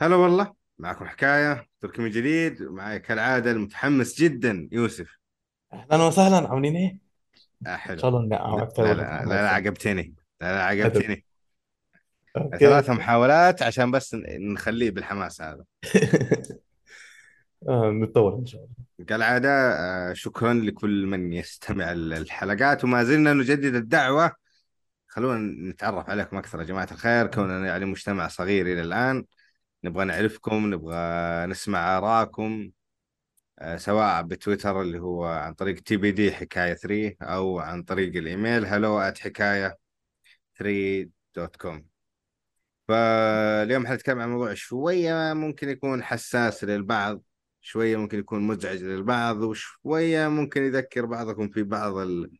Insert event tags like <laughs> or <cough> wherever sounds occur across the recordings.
هلا والله معكم حكاية تركي من جديد معي كالعادة المتحمس جدا يوسف أهلا وسهلا عاملين إيه؟ آه حلو شاء الله لا لا لا, عجبتني لا لا. عجبتني ثلاثة محاولات عشان بس نخليه بالحماس هذا. <laughs> آه، نتطور إن شاء الله. كالعادة آه، شكرا لكل من يستمع الحلقات وما زلنا نجدد الدعوة. خلونا نتعرف عليكم أكثر يا جماعة الخير كوننا يعني مجتمع صغير إلى الآن. نبغى نعرفكم نبغى نسمع آراءكم آه، سواء بتويتر اللي هو عن طريق TBD حكاية 3 أو عن طريق الإيميل hello at حكاية 3 dot com. فاليوم حنتكلم عن موضوع شوية ممكن يكون حساس للبعض شوية ممكن يكون مزعج للبعض وشوية ممكن يذكر بعضكم في بعض ال-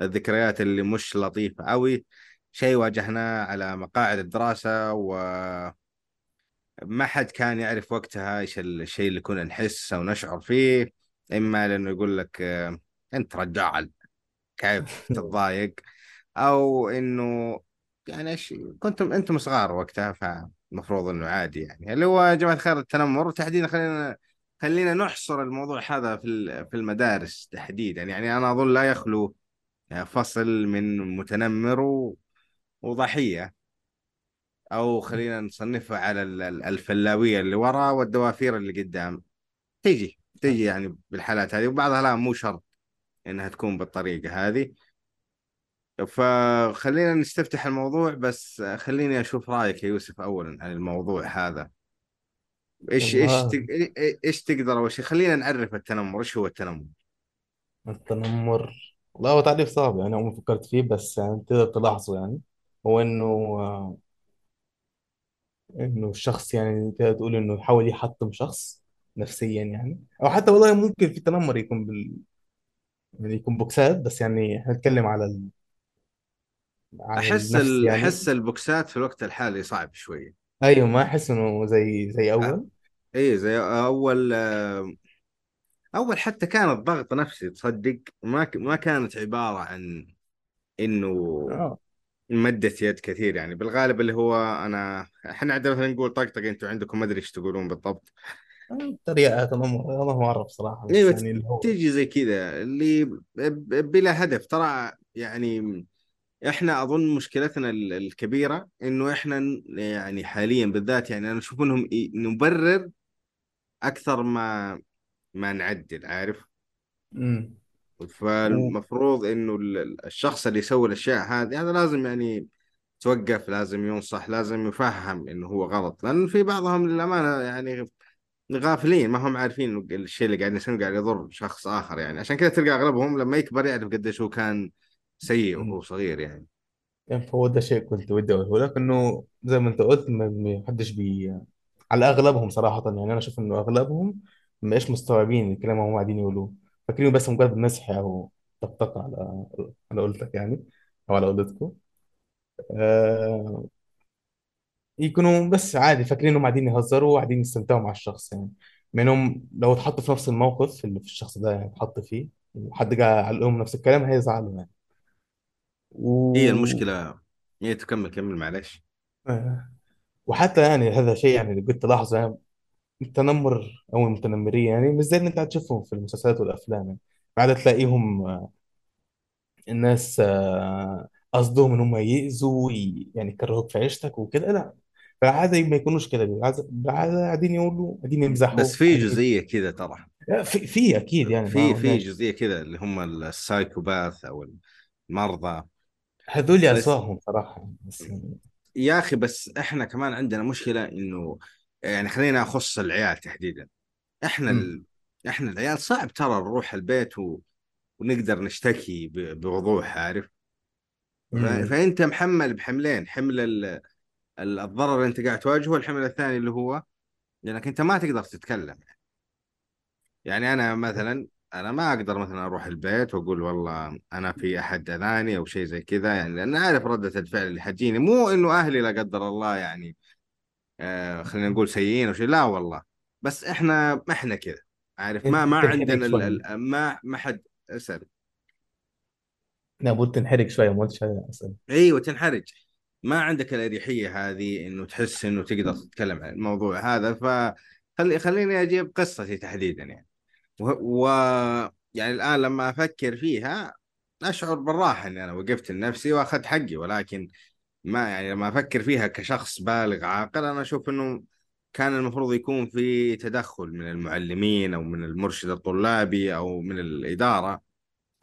الذكريات اللي مش لطيفة أوي. شيء واجهناه على مقاعد الدراسة وما حد كان يعرف وقتها إيش الشيء اللي كنا نحس أو نشعر فيه إما لأنه يقول لك أنت رجال كيف تتضايق؟ أو إنه يعني إيش كنتم أنتم صغار وقتها فالمفروض إنه عادي يعني. اللي هو يا جماعة الخير التنمر وتحديدا خلينا خلينا نحصر الموضوع هذا في في المدارس تحديدا. يعني أنا أظن لا يخلو فصل من متنمر و- وضحية. أو خلينا نصنفها على ال- ال- الفلاوية اللي ورا والدوافير اللي قدام. تيجي تيجي يعني بالحالات هذه. وبعضها لا مو شرط إنها تكون بالطريقة هذه. فخلينا نستفتح الموضوع بس خليني أشوف رأيك يا يوسف أولا عن الموضوع هذا. والله تق- إيش تقدر أول شيء؟ خلينا نعرف التنمر إيش هو التنمر؟ التنمر والله هو تعريف صعب يعني أول ما فكرت فيه بس يعني تقدر تلاحظه يعني. هو إنه آه، إنه الشخص يعني تقدر تقول إنه يحاول يحطم شخص نفسيا يعني. أو حتى والله ممكن في تنمر يكون بال... يعني يكون بوكسات بس يعني إحنا نتكلم على ال... يعني. أحس البوكسات في الوقت الحالي صعب شوية أيوه ما أحس إنه زي زي أول. إيه زي أول أول حتى كان الضغط نفسي تصدق ما. ما كانت عبارة عن إنه آه. مدة يد كثير يعني. بالغالب اللي هو أنا إحنا عندنا مثلا نقول طقطقة أنتوا عندكم ما أدري إيش تقولون بالضبط. تريقة تنمر والله ما أعرف صراحة بس أيوه يعني تيجي زي كذا اللي بلا هدف. ترى يعني إحنا أظن مشكلتنا ال- الكبيرة إنه إحنا يعني حاليا بالذات يعني أنا أشوف إنهم نبرر أكثر ما ما نعدل عارف؟ امم. فالمفروض إنه ال- ال- الشخص اللي يسوي الأشياء هذه هذا لازم يعني توقف لازم ينصح لازم يفهم إنه هو غلط. لأن في بعضهم للأمانة يعني غافلين ما هم عارفين الشيء اللي قاعد يسويه قاعد يضر شخص آخر يعني. عشان كذا تلقى أغلبهم لما يكبر يعرف قديش هو كان سيء. وهو صغير يعني. يعني فهو ده شيء كنت ودي أقوله. لك إنه زي ما أنت قلت ما حدش بي على أغلبهم صراحة يعني. أنا أشوف إنه أغلبهم ما بقاش مستوعبين الكلام اللي هم قاعدين يقولوه. فاكرينه بس مجرد مسح أو طقطقة على على قولتك يعني أو على قولتكم آه يكونوا بس عادي فاكرين إنهم قاعدين يهزروا وقاعدين يستمتعوا مع الشخص يعني. منهم لو اتحطوا في نفس الموقف اللي في الشخص ده يعني اتحط فيه وحد جه قال لهم نفس الكلام هيزعلوا يعني. هي و... المشكلة. هي تكمل كمل معلش. آه، وحتى يعني هذا شيء يعني اللي كنت تلاحظه يعني التنمر أو المتنمرين يعني مش زي اللي أنت هتشوفهم في المسلسلات والأفلام يعني. بعد تلاقيهم آه، الناس آه، قصدهم إن هم يأذوا وي- يعني يكرهوك في عيشتك وكده لا. فعادة ما يكونوش كده. بالعادة بالعادة قاعدين يقولوا قاعدين بس يمزحوا في قاعدين جزئية كذا ترى. لا، في في أكيد يعني ما في في قلناش جزئية كذا اللي هم السايكوباث أو المرضى. هذول اسواهم صراحة. يعني بس يعني يا أخي بس إحنا كمان عندنا مشكلة إنه يعني خلينا أخص العيال تحديدا. امم ال... إحنا العيال صعب ترى نروح البيت و... ونقدر نشتكي ب... بوضوح عارف؟ ف... فأنت محمل بحملين حمل ال... ال- الضرر اللي أنت قاعد تواجهه والحمل الثاني اللي هو لانك أنت ما تقدر تتكلم. يعني أنا مثلا أنا ما أقدر مثلا أروح البيت وأقول والله أنا في أحد أذاني أو شيء زي كذا يعني لأن أعرف ردة الفعل اللي حتجيني. مو إنه أهلي لا قدر الله يعني آه خلينا نقول سيئين أو شيء لا والله. بس إحنا ما إحنا كذا. عارف ما ما عندنا ال شوية ال ما ما حد أسأل. لابد تنحرج شوية ما أصلا أيوه تنحرج ما عندك الأريحية هذه إنه تحس إنه تقدر تتكلم عن الموضوع هذا. فخلي خليني أجيب قصتي تحديدا يعني. و... يعني الآن لما أفكر فيها أشعر بالراحة إني أنا وقفت لنفسي وأخذت حقي ولكن ما يعني لما أفكر فيها كشخص بالغ عاقل أنا أشوف إنه كان المفروض يكون في تدخل من المعلمين أو من المرشد الطلابي أو من الإدارة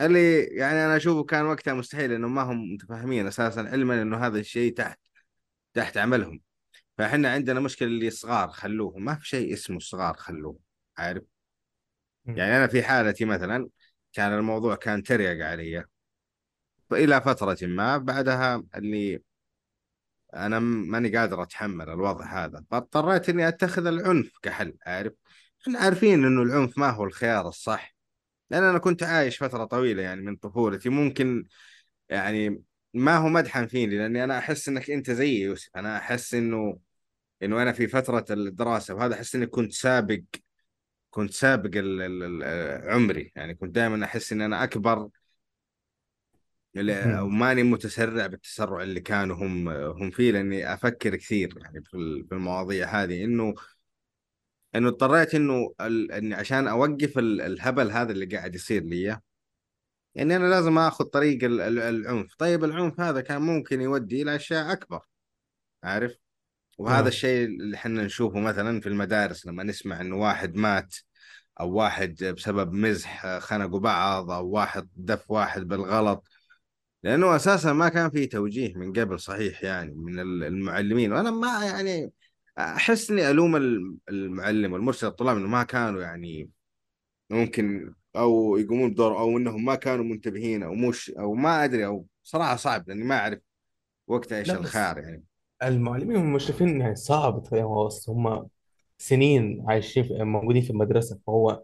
اللي يعني أنا أشوفه كان وقتها مستحيل إنه ما هم متفاهمين أساسا علما إنه هذا الشيء تحت تحت عملهم فإحنا عندنا مشكلة اللي صغار خلوهم ما في شيء اسمه صغار خلوهم عارف. يعني أنا في حالتي مثلا كان الموضوع كان تريق علي. فإلى فترة ما بعدها اللي أنا م- ماني قادر أتحمل الوضع هذا. فاضطريت إني أتخذ العنف كحل عارف؟ إحنا عارفين إنه العنف ما هو الخيار الصح. لأن أنا كنت عايش فترة طويلة يعني من طفولتي. ممكن يعني ما هو مدحا فيني لأني أنا أحس إنك أنت زيي يوسف. أنا أحس إنه إنه أنا في فترة الدراسة وهذا أحس إني كنت سابق كنت سابق ال ال ال عمري. يعني كنت دائما أنا أكبر لا- مم. وماني متسرع بالتسرع اللي كانوا هم هم فيه لأني أفكر كثير يعني في ال- في المواضيع هذه. إنه إنه اضطريت إنه ال- إني عشان أوقف ال- الهبل هذا اللي قاعد يصير لي يعني أنا لازم آخذ طريق ال- ال- العنف. طيب العنف هذا كان ممكن يودي إلى أشياء أكبر عارف؟ وهذا نعم الشيء اللي إحنا نشوفه مثلا في المدارس لما نسمع انه واحد مات أو واحد بسبب مزح خنقوا بعض أو واحد دف واحد بالغلط. لأنه أساسا ما كان في توجيه من قبل صحيح يعني من ال- المعلمين. وأنا ما يعني أحس إني ألوم ال- المعلم والمرشد الطلاب إنه ما كانوا يعني ممكن أو يقومون بدور أو إنهم ما كانوا منتبهين أو مش أو ما أدري أو صراحة صعب لأني ما أعرف وقتها إيش الخيار يعني. المعلمين هم المشرفين يعني صعب هو بس هم سنين عايشين في موجودين في المدرسة فهو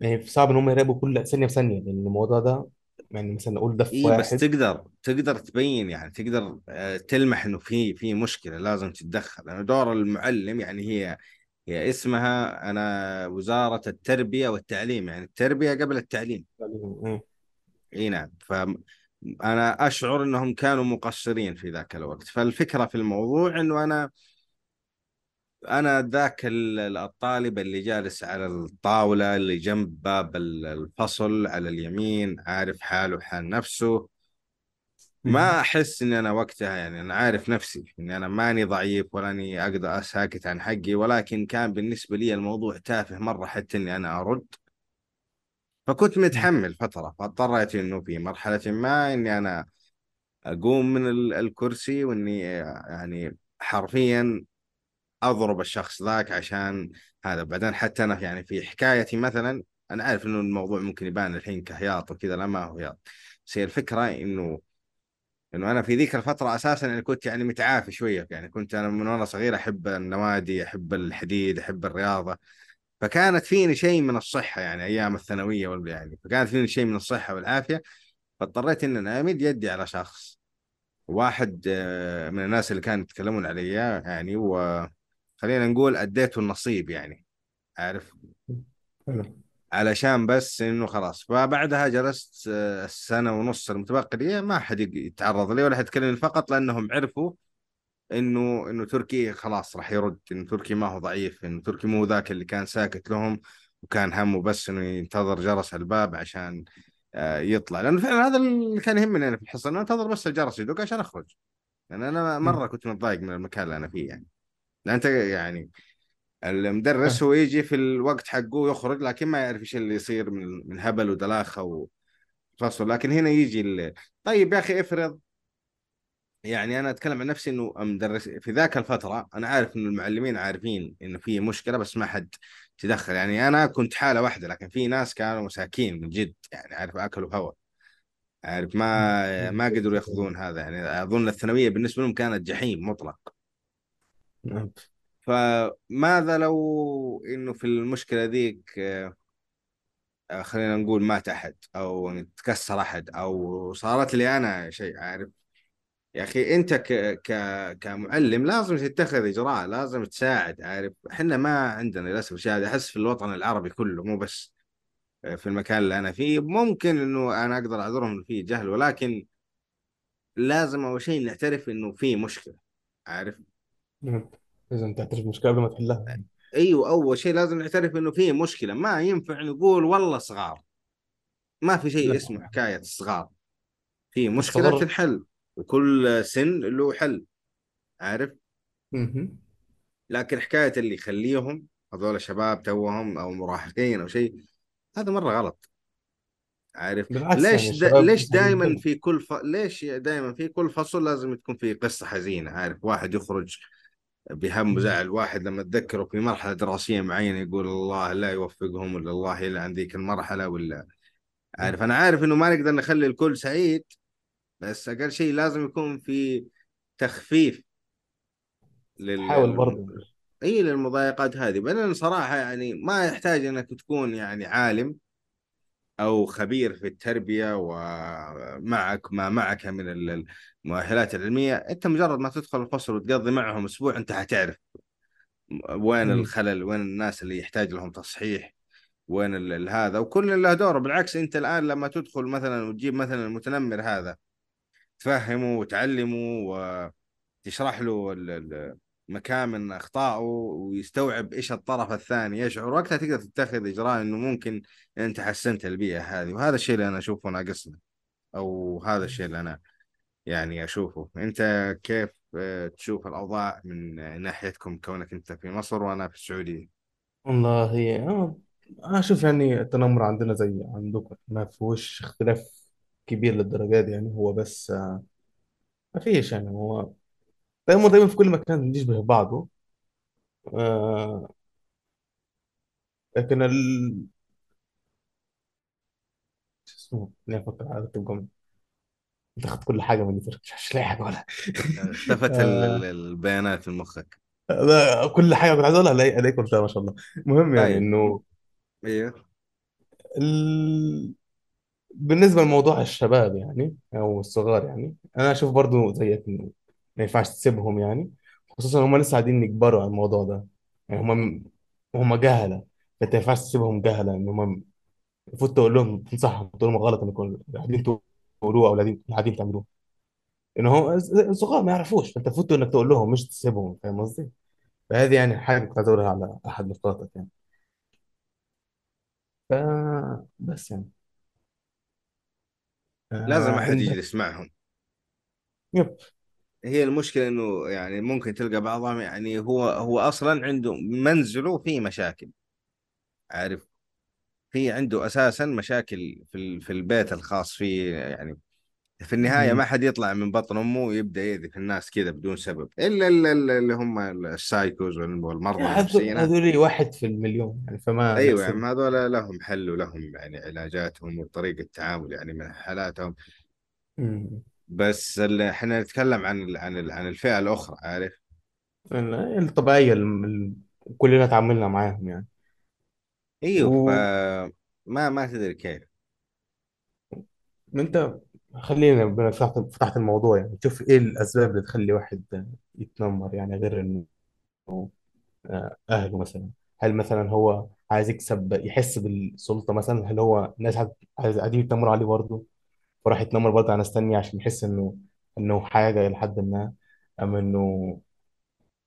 يعني صعب إن هم يراقبوا كل ثانية بثانيه لأن الموضوع ده يعني مثلا نقول ده في اي بس واحد تقدر تقدر تبين يعني تقدر آه، تلمح إنه في في مشكلة لازم تتدخل لأنه دور المعلم يعني هي هي اسمها أنا وزارة التربية والتعليم يعني التربية قبل التعليم مم. إي نعم فانا أشعر إنهم كانوا مقصرين في ذاك الوقت. فالفكرة في الموضوع إنه أنا أنا ذاك ال- الطالب اللي جالس على الطاولة اللي جنب باب ال- الفصل على اليمين عارف حاله حال نفسه. ما أحس إني أنا وقتها يعني أنا عارف نفسي إني أنا ماني ضعيف ولا أني أقدر أساكت عن حقي ولكن كان بالنسبة لي الموضوع تافه مرة حتى إني أنا أرد. فكنت. متحمل فترة فاضطريت إنه في مرحلة ما إني أنا أقوم من ال- الكرسي وإني يعني حرفيا أضرب الشخص ذاك عشان هذا. بعدين حتى أنا يعني في حكايتي مثلا أنا عارف إنه الموضوع ممكن يبان الحين كهياط وكذا لا ما هو هياط. بس هي الفكرة إنه إنه أنا في ذيك الفترة أساسا يعني كنت يعني متعافي شوية. يعني كنت أنا من وأنا صغير أحب النوادي أحب الحديد أحب الرياضة. فكانت فيني شيء من الصحة يعني أيام الثانوية ولا يعني فكانت فيني شيء من الصحة والعافية فاضطريت إن أنا أمد يدي على شخص. واحد آه، من الناس اللي كانوا يتكلمون علي يعني وخلينا نقول أديته النصيب يعني عارف. علشان بس إنه خلاص. فبعدها جلست آه، السنة ونص المتبقيه ما حد يتعرض لي ولا حد يكلمني فقط لأنهم عرفوا إنه إنه تركي خلاص راح يرد إنه تركي ما هو ضعيف إنه تركي مو ذاك اللي كان ساكت لهم وكان همه بس إنه ينتظر جرس الباب عشان آه، يطلع لأنه فعلا هذا اللي كان يهمني أنا في الحصة إنه أنتظر بس الجرس يدق عشان أخرج لأن أنا. مرة كنت متضايق من المكان اللي أنا فيه يعني لأن أنت يعني المدرس. هو يجي في الوقت حقه ويخرج لكن ما يعرف إيش اللي يصير من من هبل ودلاخة وفصل لكن هنا يجي ال... طيب يا أخي افرض يعني أنا أتكلم عن نفسي إنه مدرس في ذاك الفترة أنا عارف إنه المعلمين عارفين إنه في مشكلة بس ما حد تدخل يعني أنا كنت حالة واحدة لكن في ناس كانوا مساكين من جد يعني عارف أكلوا هوا عارف. ما. ما قدروا يأخذون هذا يعني أظن الثانوية بالنسبة لهم كانت جحيم مطلق نعم. فماذا لو إنه في المشكلة ذيك آه، خلينا نقول مات أحد أو تكسر أحد أو صارت لي أنا شيء عارف يا أخي أنت ك... ك... كمعلم لازم تتخذ إجراء لازم تساعد عارف. إحنا ما عندنا للأسف هذا أحس في الوطن العربي كله مو بس في المكان اللي أنا فيه. ممكن إنه أنا أقدر أعذرهم فيه جهل ولكن لازم أول شيء نعترف إنه في مشكلة عارف. لازم تعترف بالمشكلة قبل ما تحلها. يعني أيوه. أول شيء لازم نعترف إنه في مشكلة. ما ينفع نقول والله صغار. ما في شيء لا اسمه حكاية الصغار. في مشكلة تنحل. وكل سن له حل عارف. لكن حكاية اللي يخليهم هذول شباب توهم أو مراهقين أو شيء هذا مرة غلط. عارف؟ يعني ليش دا ليش دائما في كل ف... ليش دائما في كل فصل لازم تكون في قصة حزينة؟ عارف؟ واحد يخرج بهم. وزعل واحد لما تذكره في مرحلة دراسية معينة يقول الله لا يوفقهم ولا الله يلعن ذيك المرحلة ولا. عارف؟ أنا عارف إنه ما نقدر نخلي الكل سعيد بس أقل شيء لازم يكون في تخفيف لل... حاول. برضه إي للمضايقات هذه بعدين صراحة يعني ما يحتاج إنك تكون يعني عالم أو خبير في التربية ومعك ما معك من ال- المؤهلات العلمية أنت مجرد ما تدخل الفصل وتقضي معهم أسبوع أنت حتعرف وين مم. الخلل وين الناس اللي يحتاج لهم تصحيح وين هذا وكل له دوره بالعكس أنت الآن لما تدخل مثلا وتجيب مثلا المتنمر هذا تفهمه وتعلمه وتشرح له مكامن أخطائه ويستوعب إيش الطرف الثاني. يشعر وقتها تقدر تتخذ إجراء إنه ممكن أنت حسنت البيئة هذه. وهذا الشيء اللي أنا أشوفه ناقصنا أو هذا الشيء اللي أنا يعني أشوفه. أنت كيف آه، تشوف الأوضاع من ناحيتكم كونك أنت في مصر وأنا في السعودية؟ والله أنا أنا أشوف يعني التنمر عندنا زي عندكم. ما فيهوش اختلاف كبير للدرجة دي يعني هو بس آه، ما فيش يعني هو دايما دايما في كل مكان بيشبه بعضه. آه لكن ال شو اسمه؟ لا أفكر على الجملة. أنت أخذت كل حاجة من اللي مش مش لاقي حاجة ولا اختفت ال- ال- آه البيانات في مخك. لا، كل حاجة كنت عايز أقولها ألاقي ألاقي قلتها ما شاء الله. المهم يعني طيب. إنه أيوه ال... بالنسبة لموضوع الشباب يعني أو الصغار يعني أنا أشوف برضو زيك إنه ما ينفعش تسيبهم يعني خصوصا هم لسه قاعدين يكبروا على الموضوع ده. يعني هم هم جهلة فأنت ما ينفعش تسيبهم جهلة إن هم المفروض تقول لهم تنصحهم تقول لهم غلط إنكم قاعدين تقولوه أو قاعدين تعملوه. إن هو الصغار ما يعرفوش فأنت المفروض إنك تقول لهم مش تسيبهم فاهم قصدي؟ فهذه يعني حاجة كنت على أحد نقاطك يعني. ف بس يعني. لازم آه أحد يجلس معهم يب. هي المشكلة إنه يعني ممكن تلقى بعضهم يعني هو هو أصلا عنده منزله فيه مشاكل. عارف؟ في عنده أساسا مشاكل في في البيت الخاص فيه يعني في النهاية. ما حد يطلع من بطن أمه ويبدأ يأذي في الناس كذا بدون سبب إلا ال- ال- اللي هم السايكوز والمرضى النفسيين. هذول واحد في المليون يعني فما أيوه يعني هذول لهم حل ولهم يعني علاجاتهم وطريقة تعامل يعني من حالاتهم. بس اللي إحنا نتكلم عن عن عن الفئة الأخرى عارف؟ الطبيعية اللي كلنا تعاملنا معاهم يعني. أيوه و ما ما تدري كيف. انت خلينا بما فتحت فتحت الموضوع يعني. شوف إيه الأسباب اللي تخلي واحد يتنمر يعني غير إنه آه، أهله مثلا. هل مثلا هو عايز يكسب يحس بالسلطة مثلا؟ هل هو ناس عايز قاعدين يتنمروا عليه برضه؟ فراح يتنمر برضه على ناس تانية عشان يحس إنه إنه حاجة إلى حد ما أم إنه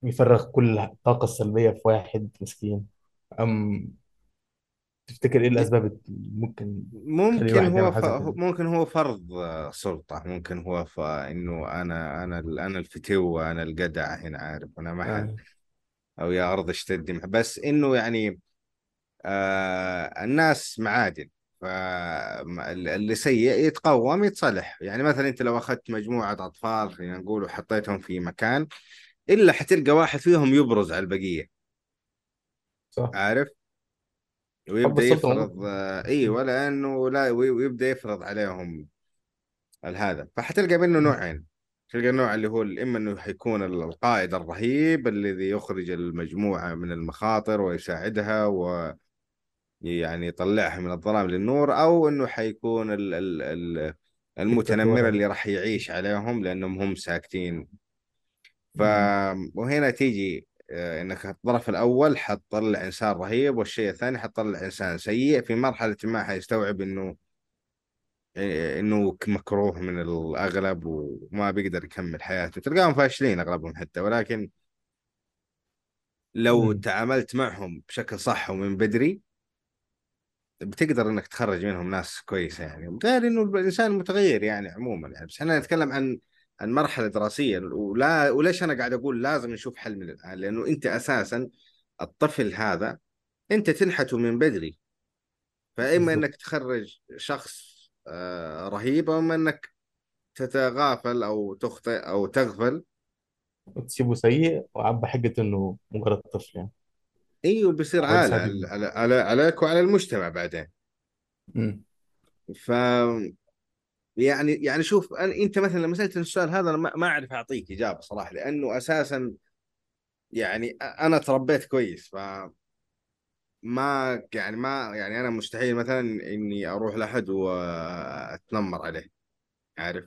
يفرغ كل الطاقة السلبية في واحد مسكين؟ أم تفتكر إيه الأسباب اللي ممكن تخلي ممكن الواحد هو يعمل ف... حاجة زي كده؟ ممكن هو فرض سلطة ممكن هو ف... إنه أنا أنا أنا الفتو أنا الجدع هنا عارف؟ أنا ما حد آه. أو يا أرض اشتدي بس إنه يعني آه الناس معادن فاللي سيء يتقوم يتصلح. يعني مثلا أنت لو أخذت مجموعة أطفال خلينا نقول وحطيتهم في مكان إلا حتلقى واحد فيهم يبرز على البقية. صح. عارف؟ موجود يفرض أيوه لأنه لا وي- ويبدأ يفرض عليهم هذا. فحتلقى منه نوعين. تلقى النوع اللي هو إما إنه حيكون القائد الرهيب الذي يخرج المجموعة من المخاطر ويساعدها يعني يطلعها من الظلام للنور أو إنه حيكون ال ال ال المتنمر اللي راح يعيش عليهم لأنهم هم ساكتين. ف. وهنا تيجي إنك الطرف الأول حتطلع انسان رهيب والشيء الثاني حتطلع انسان سيء. في مرحلة ما حيستوعب إنه آه، إنه مكروه من الأغلب وما بيقدر يكمل حياته. تلقاهم فاشلين أغلبهم حتى ولكن لو مم. تعاملت معهم بشكل صح ومن بدري بتقدر إنك تخرج منهم ناس كويسة يعني. غير إنه الإنسان متغير يعني عموما يعني. بس إحنا نتكلم عن عن مرحله دراسيه ولا وليش أنا قاعد أقول لازم نشوف حل من الآن؟ لأنه أنت أساسا الطفل هذا أنت تنحته من بدري. فإما إنك تخرج شخص آه، رهيب أو إما إنك تتغافل أو تخطئ أو تغفل. وتسيبه سيء وعبى حجة إنه مجرد طفل يعني. أيوه بيصير عالة على, على, عليك وعلى المجتمع بعدين. مم. ف يعني يعني شوف أنا أنت مثلا لما سالتني السؤال هذا أنا ما ما أعرف أعطيك إجابة صراحة لأنه أساسا يعني أنا تربيت كويس فما يعني ما يعني أنا مستحيل مثلا إني أروح لأحد وأتنمر عليه عارف؟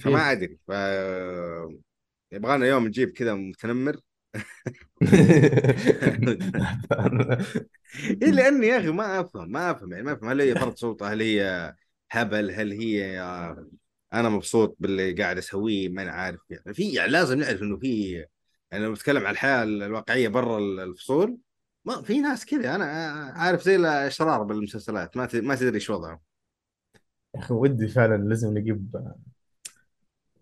فما أدري ف يبغانا يوم نجيب كذا متنمر. <laughs> <laughs> إيه لأني يا أخي ما أفهم ما أفهم يعني ما أفهم هل هي فرض سلطة هل هي هبل هل هي أنا مبسوط باللي قاعد أسويه؟ ما أنا عارف. يعني في يعني لازم نعرف إنه في يعني لو بتكلم عن الحياة الواقعية برا الفصول ما في ناس كذا. أنا عارف زي الأشرار بالمسلسلات. ما ما تدري إيش وضعهم. يا أخي ودي فعلا لازم نجيب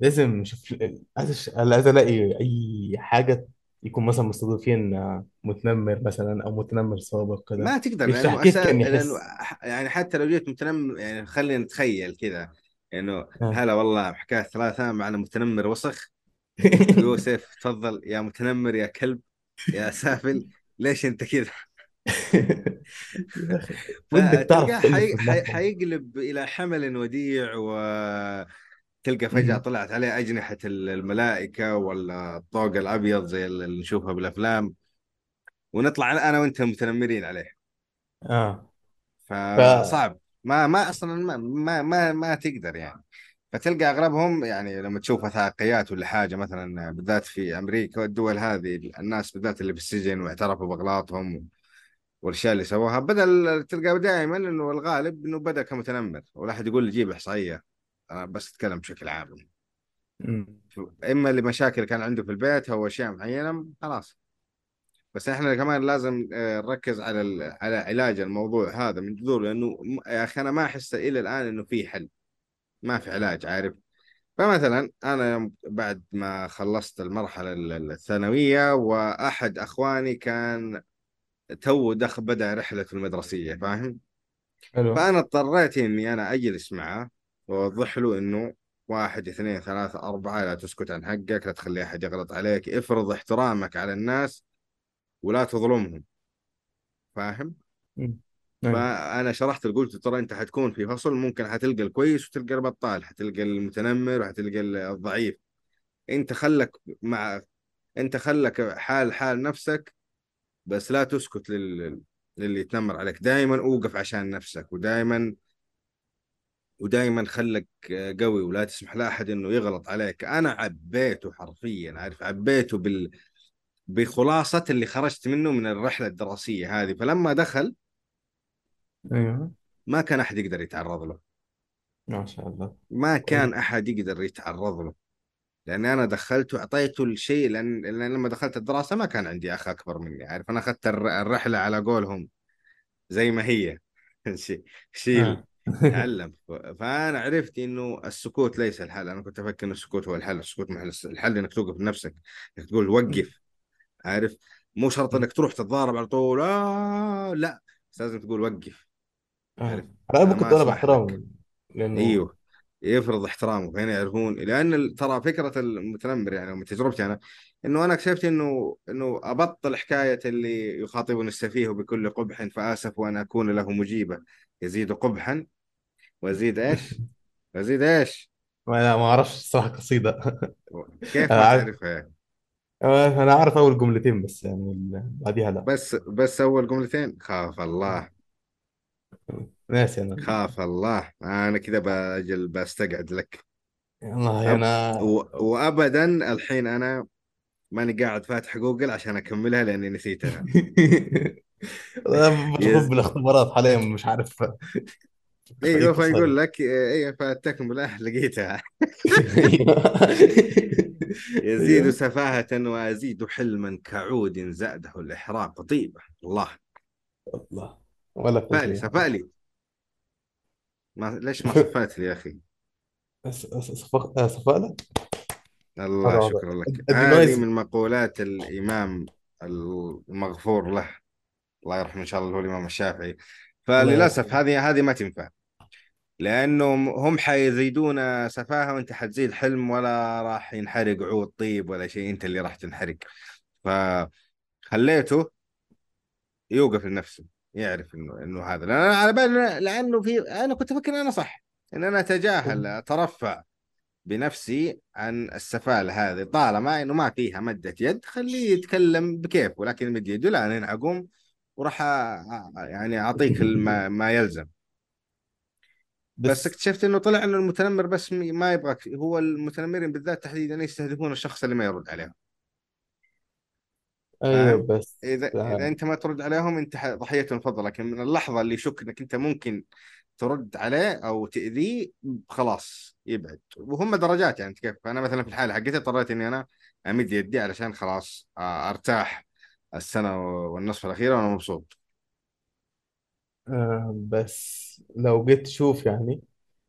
لازم نشوف عايز ألاقي أي حاجة يكون مثلا مستضيفين متنمر مثلا أو متنمر سابق كده. ما تقدر لأنه كيف أساس كان يحس ح- يعني حتى لو جيت متنمر يعني خلينا نتخيل كذا إنه آه. هلا والله حكاية ثلاثة معنا متنمر وسخ. <laughs> يوسف تفضل يا متنمر يا كلب يا سافل ليش أنت كذا <laughs> ودك تعرف حيقلب إلى حمل وديع وتلقى فجأة مم. طلعت عليه أجنحة الملائكة ولا الطوق الأبيض زي اللي نشوفها بالأفلام. ونطلع أنا وأنت متنمرين عليه. ف فصعب ما ما أصلا ما ما ما, ما تقدر يعني. فتلقى أغلبهم يعني لما تشوف وثائقيات ولا حاجة مثلا بالذات في أمريكا والدول هذه الناس بالذات اللي في السجن واعترفوا بأغلاطهم والأشياء اللي سووها بدل تلقى دائما إنه الغالب إنه بدأ كمتنمر. ولا أحد يقول لي جيب إحصائية. أنا بس أتكلم بشكل عام. إما لمشاكل كان عنده في البيت أو أشياء معينة خلاص. بس إحنا كمان لازم آه، نركز على على علاج الموضوع هذا من جذور لأنه يا أخي أنا ما أحس إلى الآن إنه في حل. ما في علاج عارف؟ فمثلا أنا بعد ما خلصت المرحلة ال- الثانوية وأحد أخواني كان تو دخل بدأ رحلته المدرسية فاهم؟ حلو. فأنا اضطريت إني أنا أجلس معه. وأوضح له إنه واحد اثنين ثلاثة أربعة لا تسكت عن حقك لا تخلي أحد يغلط عليك افرض احترامك على الناس ولا تظلمهم. فاهم؟ أيوه فأنا شرحت قلت ترى أنت حتكون في فصل ممكن حتلقى الكويس وتلقى البطال حتلقى المتنمر وحتلقى الضعيف. أنت خلك مع أنت خلك حال حال نفسك بس لا تسكت لل... للي يتنمر عليك. دائما أوقف عشان نفسك ودائما ودائما خلك قوي ولا تسمح لأحد إنه يغلط عليك. أنا عبيته حرفيا عارف؟ عبيته بال بخلاصة اللي خرجت منه من الرحلة الدراسية هذه. فلما دخل أيوه. ما كان أحد يقدر يتعرض له. ما شاء الله. ما كويس كان أحد يقدر يتعرض له. لأن أنا دخلته أعطيته الشيء لأن, لأن لما دخلت الدراسة ما كان عندي أخ أكبر مني عارف؟ أنا أخذت الر- الرحلة على قولهم زي ما هي. <laughs> شي- شيل آه. تعلم فأنا عرفت إنه السكوت ليس الحل. أنا كنت أفكر ان السكوت هو الحل. السكوت محل الحل إنك توقف نفسك إنك تقول وقف. عارف؟ مو شرط إنك تروح تتضارب على طول. آه لا. بس لازم تقول وقف. عارف؟ أنا اسمح لك باحترام لأنه أيوه. يفرض احترامه. فهنا يعرفون. لأن ترى فكرة المتنمر يعني من تجربتي أنا إنه أنا اكتشفت إنه إنه أبطل حكاية اللي يخاطبني السفيه بكل قبح فآسف وأن أكون له مجيبة. يزيد قبحا. وازيد إيش؟ <laughs> وازيد إيش؟ ما ما أعرفش الصراحة قصيدة. <laughs> كيف ما عارف. تعرفها يعني؟ آه، أنا أعرف أول جملتين بس يعني ال- بعديها لا. بس بس أول جملتين؟ خاف الله. ناسي أنا خاف الله. أنا كذا بجل بستقعد لك. والله أب... أنا و... وابدا الحين أنا ماني قاعد فاتح جوجل عشان أكملها لأني نسيتها. أنا مشغول يز... بالاختبارات حاليا مش عارف. أيوه فصل فيقول لك أيوه فالتكمله لقيتها. <laughs> يزيد أيوه. سفاهة وأزيد حلما كعود زأده الإحراق. طيبة الله. والله ولا فالي سفالي ما ليش ما <laughs> صفيت لي يا أخي؟ صفاء الله هذا هذا شكرا لك. هذه من مقولات الإمام المغفور له. الله يرحمه إن شاء الله هو الإمام الشافعي. الله فللأسف يرحمه. هذه هذه ما تنفع. لأنهم هم حيزيدون سفاهة وأنت حتزيد حلم ولا راح ينحرق عود طيب ولا شيء. أنت اللي راح تنحرق. فخليته يوقف لنفسه يعرف إنه إنه هذا. لأن أنا على بالي لأنه في أنا كنت أفكر إن أنا صح إن أنا أتجاهل أترفع بنفسي عن السفالة هذه. طالما إنه ما فيها مدة يد خليه يتكلم بكيف ولكن مد يده لا أنا أقوم وراح يعني أعطيك <laughs> ما يلزم. بس بس اكتشفت إنه طلع إنه المتنمر بس ما يبغاك هو المتنمرين بالذات تحديدا يستهدفون الشخص اللي ما يرد عليهم. أيوه؟ بس اذا إذا أنت ما ترد عليهم أنت ضحية مفضلة لكن من اللحظة اللي يشك إنك أنت ممكن ترد عليه أو تأذيه خلاص يبعد. وهم درجات يعني كيف؟ أنا مثلا في الحالة حقتي اضطريت إني أنا أمد يدي علشان خلاص آه، أرتاح السنة والنصف الأخيرة وأنا مبسوط. آه، بس لو جيت تشوف يعني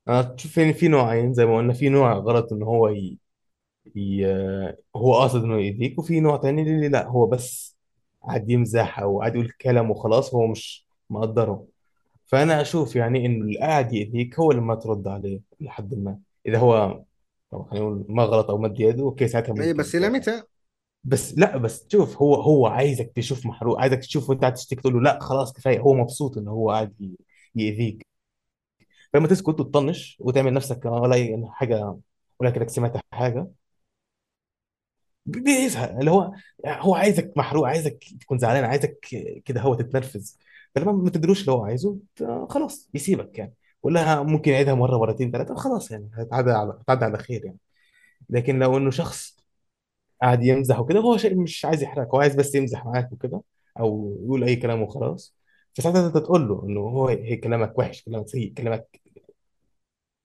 أنا تشوف يعني في نوعين زي ما قلنا في نوع غلط إن هو ي... ي... هو قاصد إنه يأذيك وفي نوع تاني اللي لأ هو بس قاعد يمزح أو قاعد يقول كلام وخلاص هو مش مقدره. فأنا أشوف يعني انه اللي قاعد يأذيك هو اللي ما ترد عليه لحد ما. إذا هو طبعا خلينا نقول ما غلط أو مد يده أوكي ساعتها اي ممكن بس إلى متى؟ بس لا بس شوف هو هو عايزك تشوف محروق عايزك تشوف وانت قاعد تشتكي تقول له لا خلاص كفاية هو مبسوط إن هو قاعد يأذيك. فلما تسكت وتطنش وتعمل نفسك ولا أي حاجة ولا كانك سمعت حاجة. بيزهق اللي هو هو عايزك محروق عايزك تكون زعلان عايزك كده هو تتنرفز. فلما ما تدروش اللي هو عايزه خلاص يسيبك يعني. ولا ممكن يعيدها مرة مرتين ثلاثة خلاص يعني هتعدي على هتعدي على خير يعني. لكن لو إنه شخص قاعد يمزح وكده هو شيء مش عايز يحرقك هو عايز بس يمزح معاك وكده أو يقول أي كلام وخلاص. فساعتها أنت تقول له إنه هو هي كلامك وحش كلامك سيء كلامك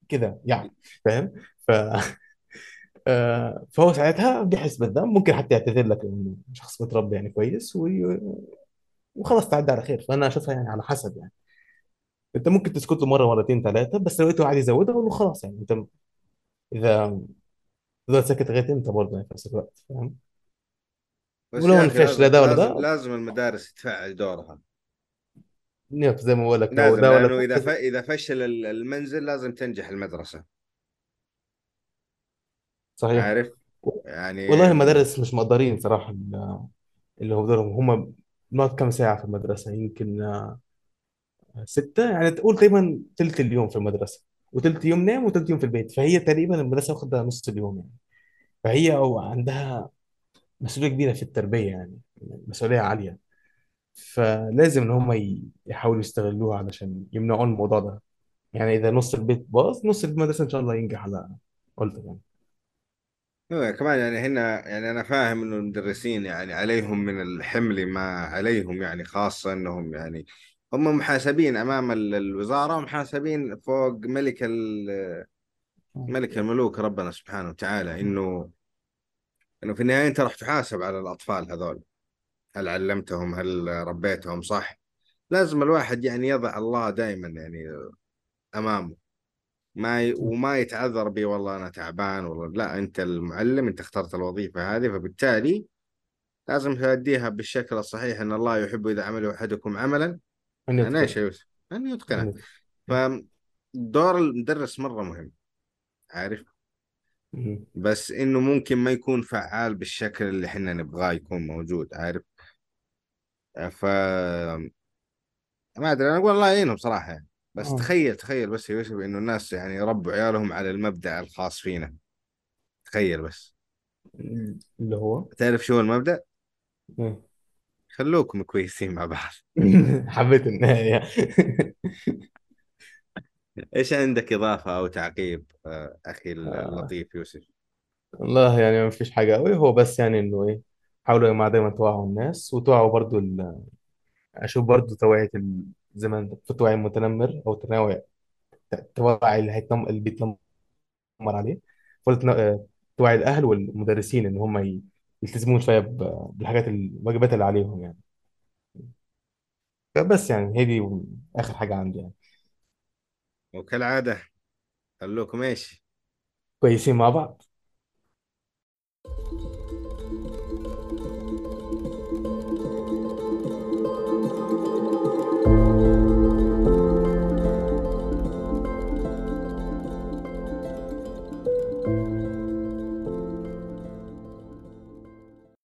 كده يعني فاهم؟ ف <laughs> آه، فهو ساعتها بيحس بالذنب ممكن حتى يعتذر لك انه شخص متربي يعني كويس وي- وخلاص تعدي على خير. فأنا أشوفها يعني على حسب يعني. أنت ممكن تسكت له مرة مرتين ثلاثة بس لو لقيته قاعد يزودها قول له خلاص يعني. أنت إذا تفضل ساكت لغايه إمتى برضه يعني في نفس الوقت فاهم؟ بس ولو يا ما أخي نفعش لا لازم ده ولا لازم ده. لازم المدارس تفعل دورها. نيوك زي ما بقول لك لو لازم ده ولا لأنه إذا ف... إذا فشل ال- المنزل لازم تنجح المدرسة. صحيح. عارف؟ يعني والله المدارس مش مقدرين صراحة ال- اللي هو دورهم هم بنقعد كام ساعة في المدرسة؟ يمكن آه، ستة. يعني تقول تقريبا تلت اليوم في المدرسة. وتلت يوم نام وتلت يوم في البيت. فهي تقريبا المدرسة واخدة نص اليوم يعني. فهي أو عندها مسؤولية كبيرة في التربية يعني مسؤولية عالية. فلازم إن هم يحاولوا يستغلوها علشان يمنعون الموضوع ده. يعني إذا نص البيت باظ نص المدرسة إن شاء الله ينجح على قولتك يعني. كمان يعني هنا يعني أنا فاهم إنه المدرسين يعني عليهم من الحمل ما عليهم يعني خاصة إنهم يعني هم محاسبين أمام ال- الوزارة ومحاسبين فوق ملك ملك الملوك ربنا سبحانه وتعالى إنه إنه في النهاية أنت راح تحاسب على الأطفال هذول. هل علمتهم؟ هل ربيتهم صح؟ لازم الواحد يعني يضع الله دائما يعني أمامه. ما ي... وما يتعذر بي والله أنا تعبان والله لا أنت المعلم أنت اخترت الوظيفة هذه. فبالتالي لازم تأديها بالشكل الصحيح إن الله يحب إذا عمل أحدكم عملا أن يتقن يا يوسف؟ أن يتقن فدور المدرس مرة مهم عارف. بس إنه ممكن ما يكون فعال بالشكل اللي إحنا نبغاه يكون موجود عارف؟ ف ما أدري أنا أقول الله يعينهم صراحة يعني. بس آه. تخيل تخيل بس يا يوسف إنه الناس يعني ربوا عيالهم على المبدأ الخاص فينا. تخيل بس. اللي هو؟ تعرف شو المبدأ؟ مم. خلوكم كويسين مع بعض. <laughs> حبيت النهاية <laughs> إيش عندك إضافة أو تعقيب آه، أخي آه، اللطيف يوسف؟ والله يعني ما فيش حاجة قوي هو بس يعني إنه إيه حاولوا يا جماعة دايما توعوا الناس وتوعوا برضو ال... أشوف برضو توعية ال... زي ما في توعي المتنمر أو تنوع توعي اللي هيتنم... اللي بيتنمر عليه. آه، توعي الأهل والمدرسين إن هم ي... يلتزمون شوية ب... بالحاجات الواجبات اللي عليهم يعني. بس يعني هي دي آخر حاجة عندي يعني. وكالعادة خلوكم إيش كويسين مع بعض.